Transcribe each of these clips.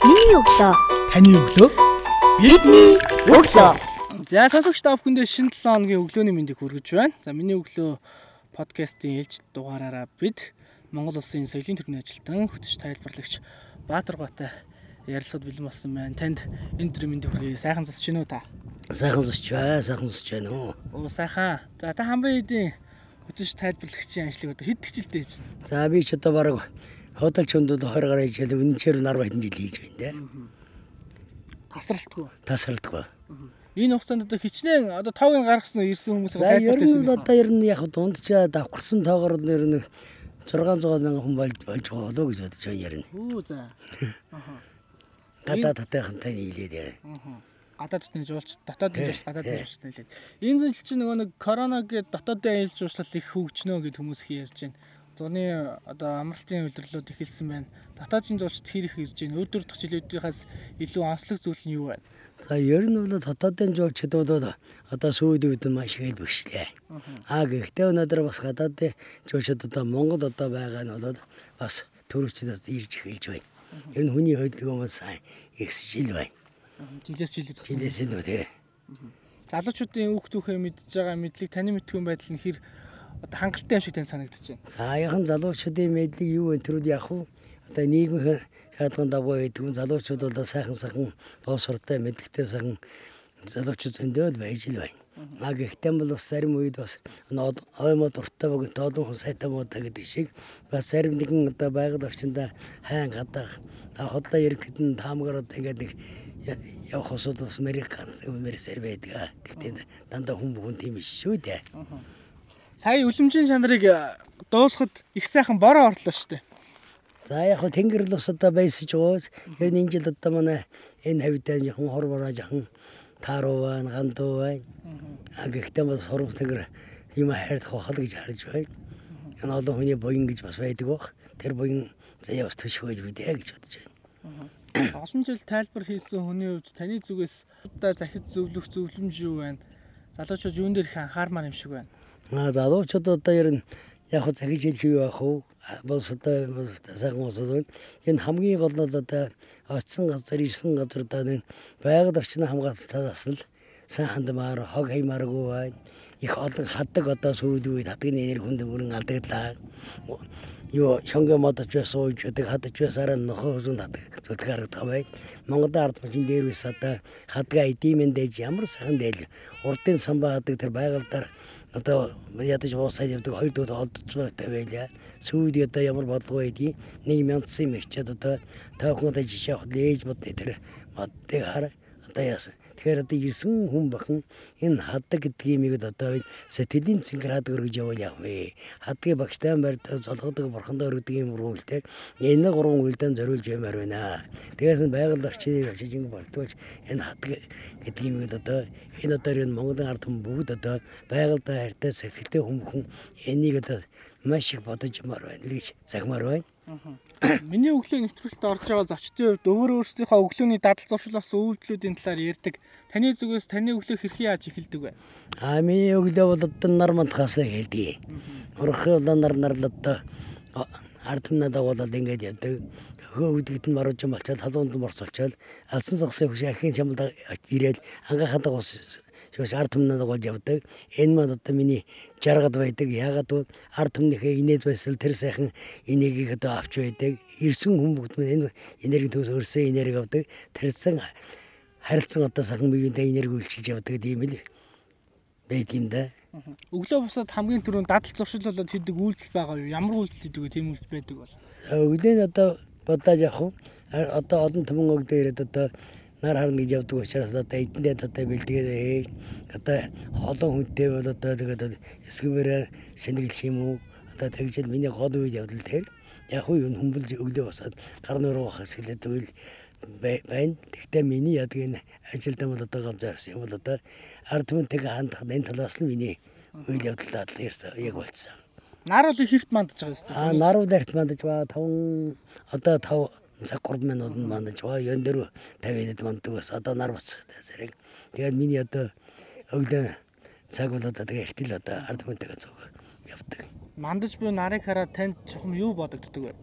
Миний өглөө. Таны өглөө Бидний өглөө. За сонсогч та бүхэндээ шинэ 7 хоногийн өглөөний мэндийг хүргэж байна. За миний өглөө подкастын ээлж дугаараараа бид Монгол улсын соёлын төрний ажилтан хөтөч тайлбарлагч Баатар Готой ярилцаад бэлэн болсон байна. Танд энэ төрлийн мэндийг хүргэе. Сайхан зусч гинөө та. Сайхан зусч бай, сайхан зусч байна уу. Оо сайхан. За та хамрын эдийн хөтөч тайлбарлагчийн ажлыг одоо хэд гिचэлтэй хийж байна? За би ч одоо бараг худалч хүндүүд 20 гаруй жил үнэнчээр нар баян жил хийж байна те. Тасралтгүй. Тасралтгүй. Энэ хугацаанд одоо хичнээн одоо тоог гаргасан ирсэн хүмүүсээ За ер тайлбарлаж нь одоо ер нь яг дундчаа давхарсан тоогоор ер нь 600 мянган хүн болж болж болоо гэж бодож байна нь. Үү за. Гадаа татайхантай нийлээд яа. гадаад дотны жуулч дотоод жуулч гадаад тий. жуулч нэлээд. Энэ зүйл чинь нөгөө нэг корона гээд дотоодын аялал жуулчлал их хөгжнөө гэд хүмүүс их ярьж байна. Зуны одоо амралтын үйлрэлүүд эхэлсэн байна. Дотоодын жуулчд хэр их ирж байна. Өдөр дах жилүүдийнхээс илүү онцлог зүйл нь юу вэ? За ер нь бол тататын жуулчдууд одоо сүйд үед маш их бэхшлээ. Аа гэхдээ өнөөдөр бас гадаадын жуулчд одоо Монгол одоо байгаа нь бол бас төрөвчдөөс ирж эхэлж байна. Ер нь хүний хөдөлгөөн бол сайн ихсэж ил байна. Жилээс жилд. Жилээс нь үү. Залуучуудын үг түүхээ мэдж байгаа мэдлэг таны мэдгүй байдал нь хэр одоо хангалттай юм шиг тань санагдаж байна. За яхан залуучуудын мэдлэг юу вэ? Тэрүүд яг хуу одоо нийгмийн шаардлагын дагуу байдгүй залуучууд бол сайхан сайхан боловсролтой мэдлэгтэй сайхан залуучууд зөндөөл байж л байна. А гэхдээ бол бас зарим үед бас оймо дуртай бөгөөд тоолон хүн сайтай муудаа гэдэг шиг бас зарим нэгэн одоо байгаль орчиндаа хайн гадаах а хотлоо яригт нь таамгаар одоо ингээд нэг явах усуд бас Америк ганц мэрсэр байдаг. Гэхдээ дандаа хүн бүхэн тийм биш шүү дээ. Сая үлэмжийн чанарыг э, дуусахад их сайхан бороо орлоо шүү дээ. За яг хөө тэнгэр л ус одоо байсаж байгаас ер нь энэ жил одоо манай энэ хавьтай жоохон хор бороо жоохон тааруу байна, гандуу байна. А гэхдээ бас хурм тэнгэр юм хайрдах бахал гэж харж байна. Энэ олон хүний буян гэж бас байдаг бах. Тэр буян заяа бас төшөх байж бидээ гэж бодож байна. Олон жил тайлбар хийсэн хүний хувьд таны зүгээс одоо захид зөвлөх зөвлөмж юу байна? Залуучууд юун дээр их анхаармаар юм шиг байна. Залуучууд одоо ер нь яг хөө захиж хэлэх юу байх вэ? Бос одоо сайхан байна. Энэ хамгийн гол нь одоо очсон газар, ирсэн газар одоо байгаль орчны хамгаалтаас л сайн хандмаар, хог хаймааргүй байна. Их олон хаддаг одоо сүйд үед хадгны энерги хүнд өрн алдаглаа. Юу шонго модож байсан ууж байдаг хадаж байсараа нохоо хүзүнд хадаг зүтгэх харагдах бай. Монголын ард түмэн дээр үс одоо хадгаа эдимэн дэж ямар сайхан дээл урдын самбаа хадаг тэр байгальдаар одоо ядаж уусаад явдаг хоёр дүүд олдож байтай байлаа. Сүйд одоо ямар бодлого байдгийг нэг мяндсан юм ичээд одоо та бүхэн одоо жишээ авах лээж бодны тэр модыг хар одоо яасан. Тэгэхээр одоо ирсэн хүн бахан энэ хаддаг гэдгийг одоо энэ сэтгэлийн цэнгэр хадаг өргөж явуул яах вэ? Хадгийг багштай барьдаг золгодог бурхандаа өргөдөг юм үргэлтэй энэ гурван үйлдэн зориулж ямаар байна. Тэгээс нь байгаль орчныг ашиж ингэ бартуулж энэ хаддаг гэдгийг одоо энэ одоо энэ Монголын ард түмэн бүгд одоо байгальдаа хайртай сэтгэлтэй бүхэн энийг одоо маш их бодож ямаар байна гэж захимаар байна. Миний өглөө нэвтрүүлэлт орж байгаа зочдын хувьд өөр өөрсдийнхөө өглөөний дадал зуршил болсон үйлдэлүүдийн талаар ярьдаг. Таны зүгээс таны өглөө хэрхэн яаж эхэлдэг вэ? А миний өглөө бол одоо нар мантахаас хэлдэг. Урах бол нар нар л одоо ард түмнээ дагуулад ингэж ядаг. Хөөдөгд нь маруулж малчаад халуунд нь борцолчоод алсан загсын хөш ахын чамд ирээл ангаахадаг ус шүүс ард түмнээ дагуулж явдаг. Энэ мод одоо миний жаргад байдаг. Ягаад бол ард түмнийхээ инээд байсал тэр сайхан энергийг одоо авч байдаг. Ирсэн хүн бүгд энэ энерги төгс өрсөн энерги авдаг. Тэрсэн харилцан одоо сайхан биеиндээ энерги үйлчилж явдаг тийм л байт юм да. Өглөө бусад хамгийн түрүүнд дадал зуршил болоод хийдэг үйлдэл байгаа юу? Ямар үйлдэл хийдэг вэ? Тийм үйлдэл байдаг бол. Өглөө нь одоо бодож явах уу? Одоо олон түмэн өг дээрээ одоо нар харна гэж явдаг учраас одоо эдэндээ одоо бэлтгээд одоо олон хүнтэй бол одоо тэгээд эсгүүрээ сэнэглэх юм уу? Одоо тэгж л миний гол үед явдал тэр яг уу юм хүмбэлж өглөө босоод гар нуруу хас хэлээд үйл байна. Тэгтээ миний ядаг энэ ажилд бол одоо галж авсан юм бол одоо ард түмэнтэйг хандах энэ талаас нь миний үйл ярьсан яг болцсон. Нар бол их хэрт мандаж байгаа юм А шүү. наруу дэрт мандаж ба 5 одоо 5 цаг 3 минут мандаж ба ён дээр 50-д манддаг бас одоо нар бацхтай зэрэг. Тэгээд миний одоо өглөө цаг бол одоо тэгээ эртэл одоо ард хүнтэйгээ цуг явдаг. Мандаж буй нарыг хараад танд чухам юу бодогддог вэ?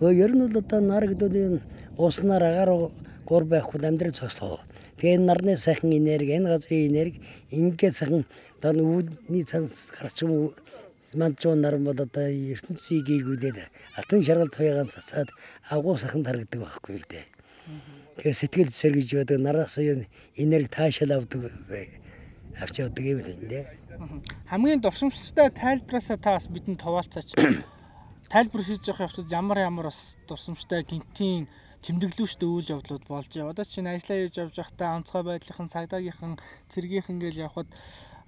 Нөгөө ер нь бол одоо нар гэдэг нь ууснаар агаар гур байхгүй амьдрал зогслоо. Тэгээ энэ нарны сайхан энерги, энэ газрын энерги ингээд сайхан одоо үүдний цанс гарч юм мандчуу нар бол одоо ертөнцийг гээгүүлээд алтан шаргал туягаан цацаад агуу сахан тарагдаг байхгүй дээ. Тэгээ сэтгэл сэргэж байдаг нараас юу энерги таашаал авдаг авч явдаг юм л дээ. Хамгийн дурсамжтай тайлбараасаа та бас бидэнд товаалцаач. Тайлбар хийж явах явцад ямар ямар бас дурсамжтай гинтийн тэмдэглүүштэй үйл явдлууд болж байгаа. Одоо чинь ажиллаа хийж явж байхдаа онцгой байдлынхан цагдаагийнхан цэргийнхэн гэж явхад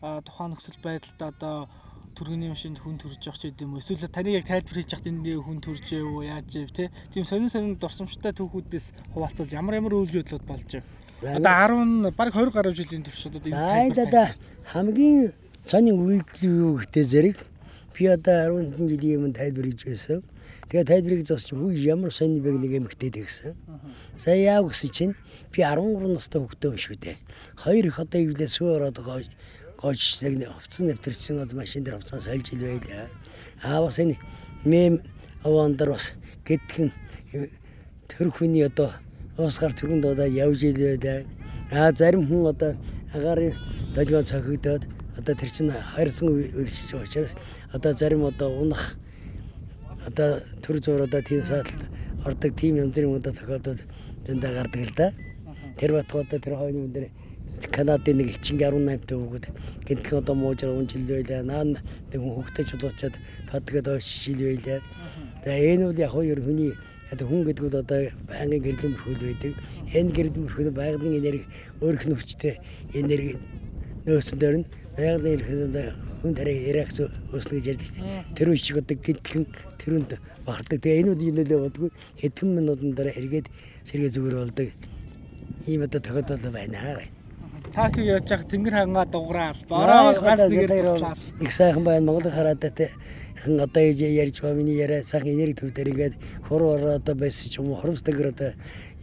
тухайн нөхцөл байдалд одоо түргэний машинд хүн төрж явах ч гэдэм үү эсвэл таныг яг тайлбар хийж яхад энд хүн төрж яв яаж яв те тийм сонин сонин дурсамжтай түүхүүдээс хуваалцвал ямар ямар үйл явдлууд болж яв. Одоо 10 баг 20 гаруй жилийн турш одоо энэ одоо хамгийн сонин үйлдэл юу гэхдээ зэрэг би одоо 10 жилийн өмнө тайлбар хийж байсан. Тэгээ тайлбарыг зогсож хүү ямар сонь байг нэг эмгтээд гэсэн. За яав гэсэн чинь би 13 настай хөвгтөө шүү дээ. Хоёр их одоо ивлээ сүү ороод гоочлаг хувцсан нэвтэрсэн одоо машин дээр хувцсан сольж ил байлаа. Аа бас энэ мем авандар бас гэтгэн тэр хүний одоо уусгаар түргэн дуудаад явж ил байлаа. Аа зарим хүн одоо агарын долгион цохигдоод одоо тэр чинь хайрсан учраас одоо зарим одоо унах одоо төр зур одоо тийм сааталд ордог тийм янз бүрийн удаа тохиолдод зөндөө гардаг л да. Тэр батгуудаа тэр хойны өндөр Канадын нэг ичинг 18 тө өгöd гинтгэн одоо муужраа унжил байлаа. Наа тэг хөвгтэй чулуучаад падгээд ойшил байлаа. Тэгээ энэ бол яг хоёр хүний одоо хүн гэдэг нь одоо байнгын гэрдэн мөрхөл байдаг. Энэ гэрдэн мөрхөл байгалийн энерги өөрөх нь хүчтэй энерги нөөсөн дээр нь байгалийн энерги хүн тарай ярахс өснө гэж ярьдаг. Тэр үе шиг одоо гинтгэн тэрүнд багтдаг. Тэгээ энэ үеийн нөлөө бодгүй хэдхэн минутын дараа эргээд сэргээ зүгээр болдог. Ийм одоо тохиолдол байна. Та их яаж яах тэнгэр хангаа дуграал. Бороо ганц нэгээр туслаа. Их сайхан байна. Монгол хараад хэн одоо ярьж байгаа миний яриа сайхан энерги төв дээр ингээд хур ороо одоо байсан ч юм уу хоромсдагэр одоо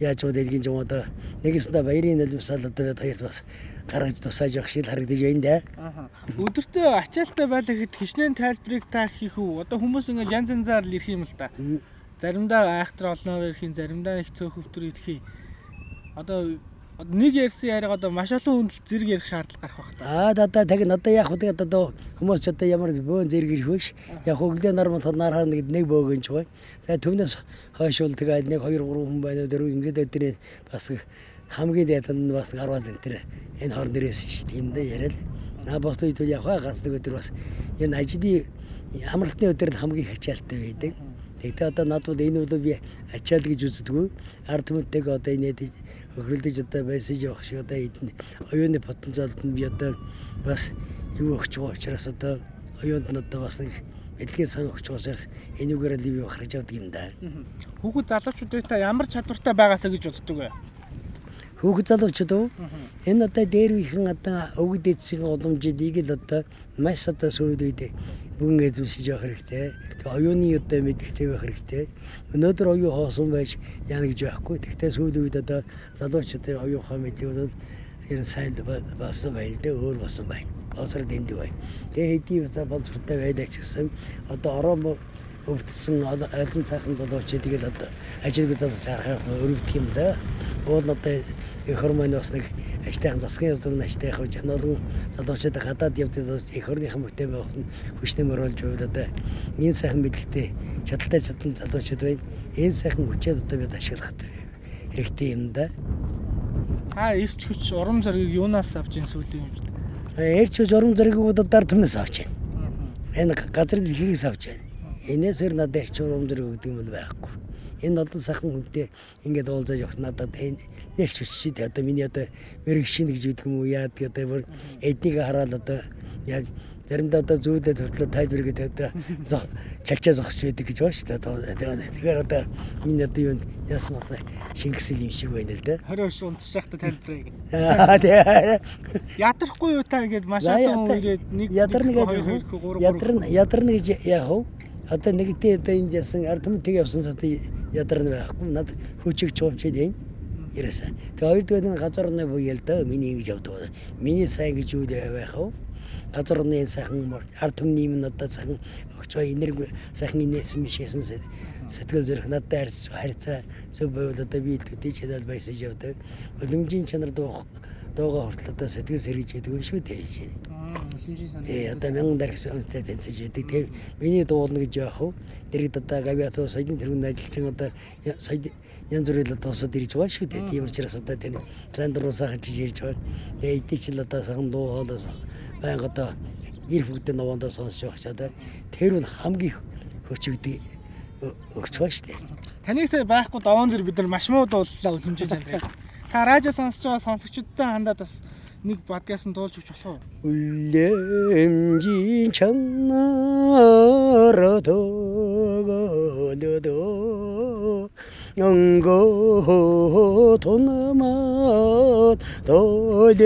яаж уу дэлгийн юм одоо нэгэсэндээ баярын нулимсаал одоо бид хоёрт бас гаргаж тусааж явах шиг харагдаж байна да. Аа. Өдөртөө ачаалттай байлаа гэхэд хичнээн тайлбарыг та хийх үү? Одоо хүмүүс ингээд янз янзаар л ирэх юм л да. Заримдаа айхтар олноор ирэх, заримдаа их цөөх өвтөр ирэх. Одоо нэг ярьсан яриаг одоо маш олон хүнд зэрэг ярих шаардлага гарах байх та. Аа да да тэг одоо яг тэгээд одоо хүмүүс одоо ямар бөөн зэрэг ирэх вэ? Яг өглөө нар мөн нар хаа нэг нэг бөөгөн ч бай. За түүнээс хойш бол тэгээд нэг 2 3 хүн байна дөрөв ингээд өдрийн бас хамгийн дэд нь бас гараад энэ тэр энэ хорн дээрээс шүү дээ. Энд яриад аа бос үед явах ганц нэг өдөр бас энэ ажлын амралтын өдөр хамгийн хачаалтай байдаг. Тэгтээ одоо надад энэ бол би ачаал гэж үздэггүй. Ард түмэнтэйг одоо инээд хохирлдож одоо байсан явах шиг одоо эдэн оюуны потенциалд нь би одоо бас юу өгч байгаа учраас одоо оюунд нь одоо бас нэг эдгээр сан өгч байгаа энүүгээр л би бахарж явдаг юм да. Хүүхэд залуучуудыг та ямар чадвартай байгаасаа гэж боддог вэ? Хүүхэд залуучууд уу? Энэ одоо дээр үеийн одоо өвгд эцсийн уламжийг л одоо маш одоо сүйд үед бүгэн эзэмшиж явах хэрэгтэй. Тэгээ оюуны одоо мэдхтэй байх хэрэгтэй. Өнөөдөр оюу хоосон байж яана гэж байхгүй. Тэгтээ сүүлийн үед одоо залуучуудын оюухаа мэдээ бол ер нь сайн басан байна дээ өөр басан байна. Босрол дэндүү байна. Тэгээ хэдий бас боловсролтой байдаг ч гэсэн одоо орон өвдсөн айлын цаахан залуучууд тэгэл одоо ажилгүй залууч харахаар өрөвдөх юм да. Уул одоо их хормон бас нэг ажтайхан засгийн явцны ажтайхан жануулан залуучууд гадаад явдаг их хорныхан бүтээн болсон хүчтэй мөрөлж байвал одоо энэ сайхан мэдлэгтэй чадaltaй чадсан залуучууд байна. Энэ сайхан хүчээд одоо бид ашиглах хэрэгтэй юм да. Та ирч хүч урам зориг юунаас авч ин сүүлийн юм. Ирч хүч урам зориг удаар түмнээс авч байна. Энэ газар дэлхийгээс авч байна. Энээс өөр надад ирч урам зориг өгдөг юм байхгүй энэ олон сайхан хүнтэй ингээд уулзаж явах надад нэрч хүчтэй одоо миний одоо мэрэг шин гэж үгдэг юм уу яад гэдэг бүр эднийг хараад одоо яг заримдаа одоо зүйлээ төртлөө тайлбар гэдэг одоо чалчаа зогсож байдаг гэж байна шүү дээ. Тэгэхээр одоо энэ одоо юу яасан бол шингэсэл юм шиг байна л да. 20 унтж байхдаа тайлбарыг. Ядрахгүй юу та ингээд маш олон үеэд нэг ядарна гэж ядарна ядарна гэж яах вэ? Одоо нэгдээ одоо энд явсан ард түмэн тэг явсан сат ядарна байхгүй. Над хүчиг чуумчээд байна. Ерөөсөө. Тэгээ хоёрдугаар нь газар орны буяа л да миний ингэж явдаг. Миний сайн гэж юу байх вэ? газар орны сайхан ард түмний юм надад сайхан өгч бай энерги сайхан инээсэн мишээсэн сэтгэл зүрх надад харьц харьцаа зөв байвал одоо би төдий чадал байсан явдаг. Өлөмжийн чанар дуу дууга хүртэл одоо сэтгэл сэргийж яадаг юм шүү дээ жишээ. Э одоо мянган дарагч үнэтэй тэнцэж яадаг. Тэгээ миний дуулна гэж яах вэ? Дэрэгд одоо гавьяатуу саяны тэргүүнд ажилласан одоо сая янз бүрийн одоо усад ирж байгаа шүү дээ. Тийм учраас одоо тэр зан дуруу сайхан чиж ирж байгаа. Тэгээ эдний чил одоо сайхан дуу хоолоос байнга одоо ир бүгдээ новондоо сонсож байх чадаа тэр нь хамгийн хөчөгдөг өгч байгаа шүү дээ. Таныг сая байхгүй даван дээр бид нар маш муу дууллаа хэмжиж байна. Та радио сонсож байгаа сонсогчдод хандаад бас нэг подкаст нь дуулж өгч болох уу? үлэмжийн чанараа төгөөдөө өнгө тунамат толхигэхөө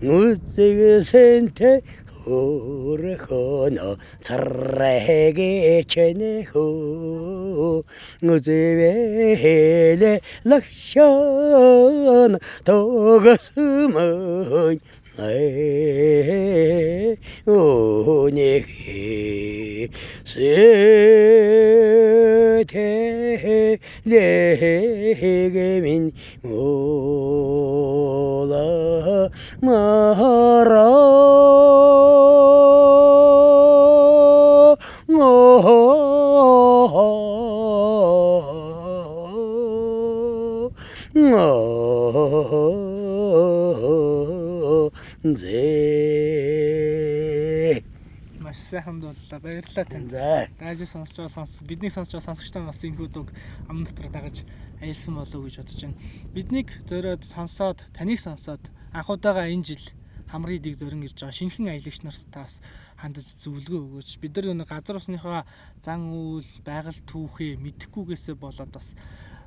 нүцэгэсэнтэй өөрхөнө царрэгэ 呼勒呼呐，咱来给亲那呼，我这边嘞老乡呐，都是满汉，哦，你是天黑的人民。Дууллаа. Баярлалаа танд. за Радио сонсож байгаа сонс бидний сонсож байгаа сонсогчтой бас энэ хөдөг амн дотор дагаж аялсан болов гэж бодож байна. Биднийг зориод сонсоод таныг сонсоод анхудаага энэ жил хамрын дэг зорин ирж байгаа шинэхэн аялагч нарт таас хандаж зөвлөгөө өгөөч. Бид нар нэг газар усныхаа зан үйл, байгаль түүхээ мэдхгүйгээсээ болоод бас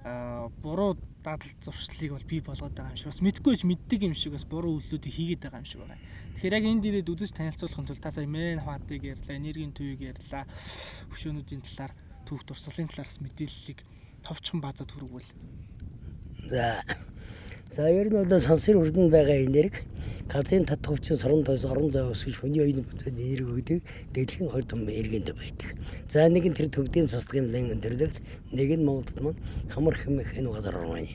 буруу дадал зуршлыг бол бий болгоод байгаа юм шиг бас мэдгүй ч мэддэг юм шиг бас буруу үйлдэлүүдийг хийгээд байгаа юм шиг байна. Тэгэхээр яг энд ирээд үзэж танилцуулахын тулд та сая мен хаваатыг ярьлаа, энергийн төвийг ярьлаа, хөшөөнүүдийн талаар, түүх туршлалын талаас мэдээллийг товчхон базад хүргвэл. За. За ер нь бол сансар үрдэнд байгаа энерги газрын тат хөвчин сорон тойс орон зай өсгөж хүний оюун бүтээн энерги өгдөг дэлхийн хоёр том эргэнд байдаг. За нэг нь тэр төвдийн цэцлэгийн өндөрлөгт нэг нь Монголд маань хамар хэмэх энэ газар орно.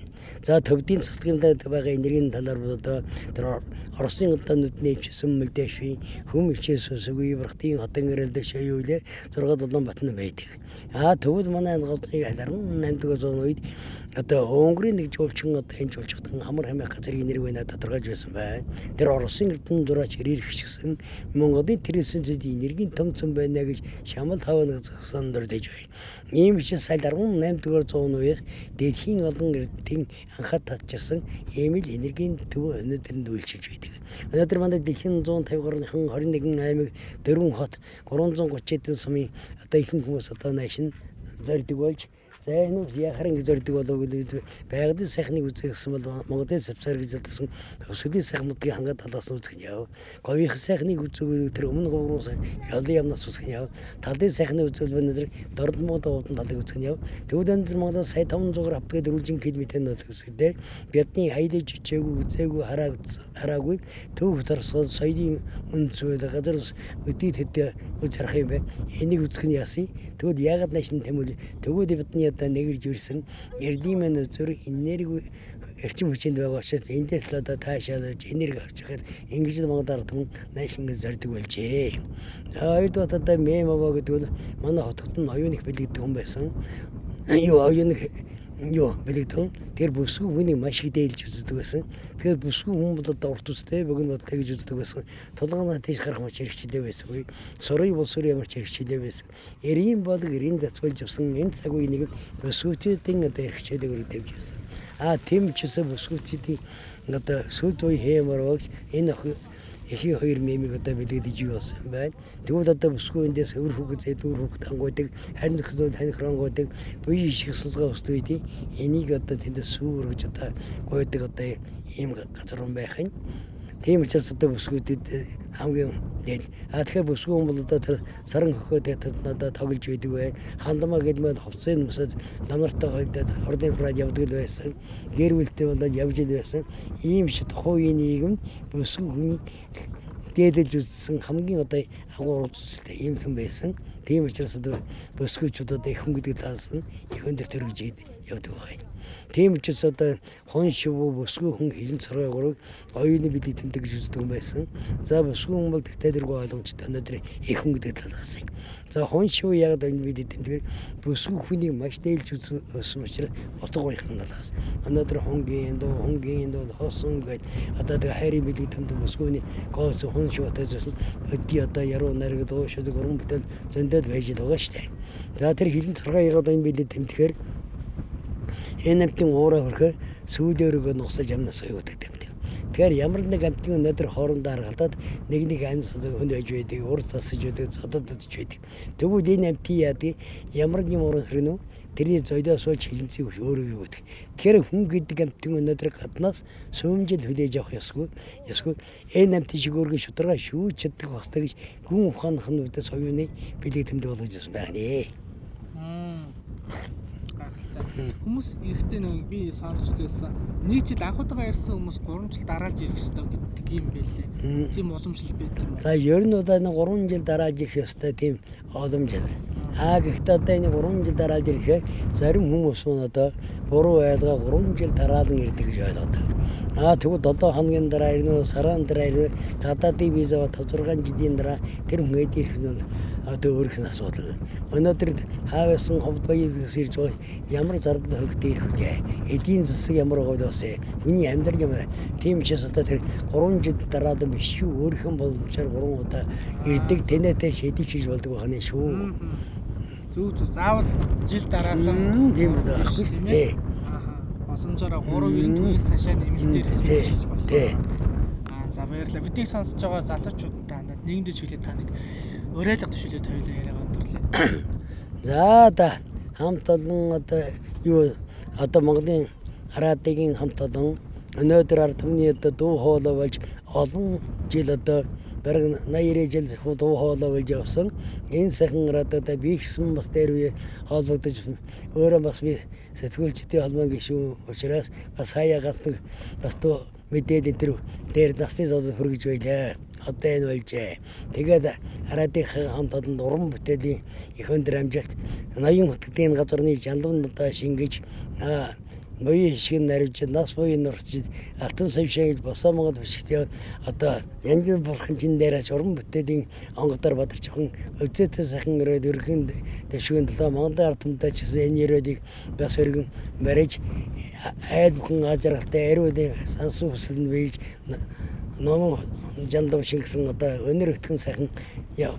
За төвдийн цэцлэгийн байгаа энергийн талаар одоо тэр Оросын одоо нүдний хвчсэн мөлдөшви хүм хвчээс үсгүй бэрхтийн хотын гэрэлдэ шаюулээ 6 7 батн байдаг. А төвд манай газрыг аларн 8 дугаар зуун үед одоо Унгарын нэг жуулчин одоо энэ жуулчдын хамар хамаах газрын энерги байна тодорхойлж байсан байна. Тэр Оросын эрдэнэ дураач ирэх гिचсэн Монголын тэрсэн зэд энергийн том цом байна гэж шамал хаваа зогсон дурдэж байна. Ийм биш саль 18 дугаар зуун үеих дэлхийн олон эрдэнэ анхаад татчирсан ийм л энергийн төв өнөөдөр үйлчилж байдаг. Өнөөдөр манай дэлхийн 150 гаруйхан 21 аймаг дөрвөн хот 330 эдэн сумын одоо ихэнх хүмүүс одоо наашин зорддог болж За энэ нь яхаар ингэ зорддог болов гэж байгалийн сайхныг үзэх гэсэн бол Монголын савсаар гэж хэлсэн төвсгөлийн сайхнуудыг хангаад талаас нь үзэх нь яв. Говийн сайхныг үзүүг тэр өмнө говруус ялын ямнаас үзэх нь яв. Талын сайхны үзүүл өнөөдөр дордмод уудын талыг үзэх нь яв. Төвд өндөр Монголоос сая 500 автгээд дөрвөлжин километрийн үзэсгэлээ. Бидний аялаж чичээгүй үзээгүй хараа хараагүй төв төрсгөл соёлын үнцүүд газар өдий тэд үзэрх юм бэ. Энийг үзэх нь яасан. Тэгвэл яагаад наашин тэмүүл тэгвэл бидний одоо нэгэрж ирсэн эрдийн мань үзүр энерги эрчим хүчинд байгаа учраас эндээс л одоо таашаалж энерги авч яхад ингэж Монгол ард түмэн наашингээс зорддог болжээ. Хоёрдугаар одоо мемово гэдэг нь манай хотод нь оюун их бэлэгдэх хүн байсан. Юу оюун юу бэлэгдэн тэр бүсгүй хүний маш их дээлж үздэг байсан. Тэгэхээр бүсгүй хүн бол одоо урт үстэй богино бол тэгж үздэг байсан. Тулгаана тийш гарах мач хэрэгчлээ байсан. Сурыг бол сүр ямар ч хэрэгчлээ байсан. Эрийн бол эрийн зацвалж авсан энэ цаг үеийг бүсгүйчүүдийн одоо хэрэгчлээгээр тавьж байсан. А тийм ч гэсэн бүсгүйчүүдийн одоо сүлд үе хэмээр энэ эхийн хоёр мемиг одоо бэлэгдэж юу болсон байна. Тэгвэл одоо бүсгүй эндээс өвөр хүүхэд зэдүүр хүүхэд хангуудаг, харин зөвхөн таних хангуудаг, буян шиг сонсгоо устдыг энийг одоо тэндээс сүүр гэж одоо гойдаг одоо ийм газар юм байх нь Тийм учраас одоо бүсгүүдэд э, хамгийн дээд. А тэгэхээр бүсгүй хүн бол одоо тэр саран хөхөөд одоо тоглож байдаг бай. Хандмаа гэдмээ хувцсын юмсад намнартай гойдод хордын хураад явдаг л байсан. Гэр бүлтэй болоод явж ил байсан. Ийм тухайн үеийн нийгэм бүсгүй хүн дээдэлж үзсэн хамгийн одоо агуур үзэлтэй ийм хүн байсан. Тийм учраас одоо бүсгүйчүүд одоо их хүн гэдэг талаас нь их хүн дээр төрөж явдаг байна. Тийм учраас одоо хон шив бүсгүй хүн хилэн царгай гурыг оюуны бидний тэмдэг гэж үздэг юм байсан. За бүсгүй хүн бол тэгтээ дэргүй ойлгомжтой өнөөдөр их хүн гэдэг талаас нь. За хон шив яг энэ бидний тэмдгээр бүсгүй хүнийг маш дээлж үзсэн учраас утга гоёхын талаас. Өнөөдөр хонгийн дөө хонгийн дөө хосон гэд одоо тэг хайрын бидний тэмдэг бүсгүйний гоос хон шив одоо зөсөн өдгий одоо яруу нариг дуушдаг уран бүтээл зөндөл байж байгаа штэ. За тэр хилэн царгай яг одоо энэ бидний тэмдэхээр энэ амтын уураа хөрөхөөр сүүлөөрөө нухсаж амнаас аюудаг тэмдэг. Тэгэхээр ямар нэг амтын өнөөдөр хоорондоо харгалдаад нэг нэг амьд хүнд аж байдаг, ур тасаж байдаг, цододож байдаг. Тэгвэл энэ амтын яадаг ямар нэг уран хөрнө тэрний зойлоо сууж хилэнцгийг өөрөө юу гэдэг. Тэгэхээр хүн гэдэг амтын өнөөдөр гаднаас сөөмжил хүлээж авах ёсгүй. Ёсгүй. Энэ амтын шиг өргөн шударга шүүж чаддаг бастай гэж гүн ухаанх нь үдээс оюуны бэлэг тэмдэг болгож ирсэн байна нэ. Хүмүүс эрэхтэй нэг би сонсч байсан. Нэг жил анхудаага ярьсан хүмүүс 3 жил дараалж ирэх ёстой гэдэг юм байлээ. Тийм уламжлал байдаг юм. За ер нь удаа нэг 3 жил дараалж ирэх ёстой тийм уламжлал. Аа гэхдээ одоо энэ 3 жил дараалж ирэхээр зарим хүмүүс нь одоо буруу ойлгоо 3 жил дараалан ирдэг гэж ойлгодог. Аа тэгвэл 7 хоногийн дараа ирнэ, сарын дараа ирнэ, гадаадын виза 5 6 жилийн дараа тэр хүн ирэх нь одоо өөрөх нь асуудал. Өнөөдөр хаавсан ховд баяр ирж байгаа ямар зардал хөрөлт дээр хүлээ. Эдийн засаг ямар байгаа вэ? Хүний амьдрал юм. Тийм учраас одоо тэр 3 жил дараад биш шүү. Өөрхөн боломжоор 3 удаа ирдэг тэнэтэй шийдэж хийж болдог байна шүү. Зүг зүг заавал жил дараалан тийм үү байхгүй шүү дээ. Боломжоор 3 92 цаашаа нэмэлтээр хийж. Аа за баярлалаа. Бидний сонсож байгаа залуучууд та нийгэмдээ чиглэлд та нэг Уриалга төшөлөд хоёулаа яриагаа өндөрлөө. За да хамт олон одоо юу одоо Монголын хараадын хамт олон өнөөдөр ард түмний одоо дуу хоолой болж олон жил одоо бараг 80 жил дуу хоолой болж явсан. Энэ сайхан одоо бийгсэн бас дээр үе холбогдож өөрөө бас би сэтгүүлчдийн холбоон гишүүн учраас бас хаягаас бас тоо мэдээд энэ төр дээр засны зол хөргөж байлаа одоо энэ болжээ. Тэгээд хараадын хамт олон уран бүтээлийн их өндөр амжилт ноён хөтөлбөрийн газрын жанлан одоо шингэж ноён шиг наривж нас буян нурч алтан савшаа гэж босоо Монгол бишгт одоо янз бүрийн бурханчин дээрээс уран бүтээлийн онгодоор бадарч охин өвзөтэй сайхан өрөөд өргөн дэвшгэн төлөө Монголын ард түмтэй ч гэсэн энэ өрөөдийг бас өргөн бариж айл бүхэн ажралтай ариулын сансан хүсэл нь бийж ном жандав шингэсэн одоо өнөр өтгөн сайхан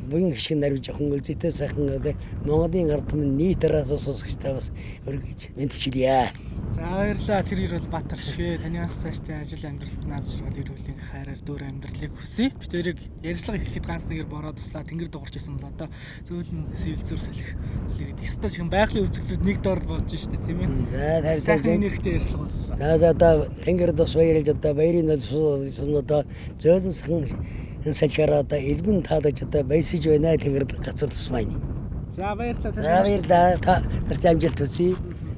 буян хишиг нарвж охин үлзийтэй сайхан одоо Монголын ард түмэн нийт араас сонсогчтой бас өргөж мэдчилье. За баярлалаа. Тэр ирвэл Батар шгэ таны бас цаашдын ажил амьдралд наад ширгал ирүүлийн хайраар дөөр амьдралыг хүсье. Би тэрийг ярьцлага эхлэхэд ганц нэгээр бороо туслаа тэнгэр дуурч исэн бол одоо зөөлөн сэлзүр салхи үлээгээд ихстаж хэн байгалийн үзэгдлүүд нэг дорд болж штэ тийм ээ. За тартай сайхан энергитэй ярьцлага боллоо. За за одоо тэнгэр тус баярлж одоо баярын одоо зөөлөн сахан салхиараа одоо элбэн таадаж одоо баясаж байна тэнгэр гацар тусмайны. За баярлалаа. За баярлалаа. Та амжилт хүсье.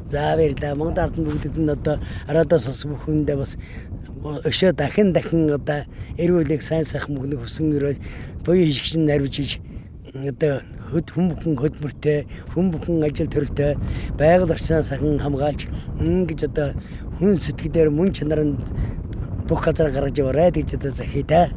За баярлалаа. Монгол ардын бүгдэд нь одоо араадаас бас бүх хүндээ бас өшөө дахин дахин одоо эрүүлэг сайн сайхан мөгнө хүсэн өрөө буян хишгэн нарвж иж одоо хөд хүн бүхэн хөдөлмөртэй хүн бүхэн ажил төрөлтэй байгаль орчноо сайхан хамгаалж ингэж одоо хүн сэтгэлээр мөн чанаранд бүх газар гаргаж яваарай гэж одоо захий та.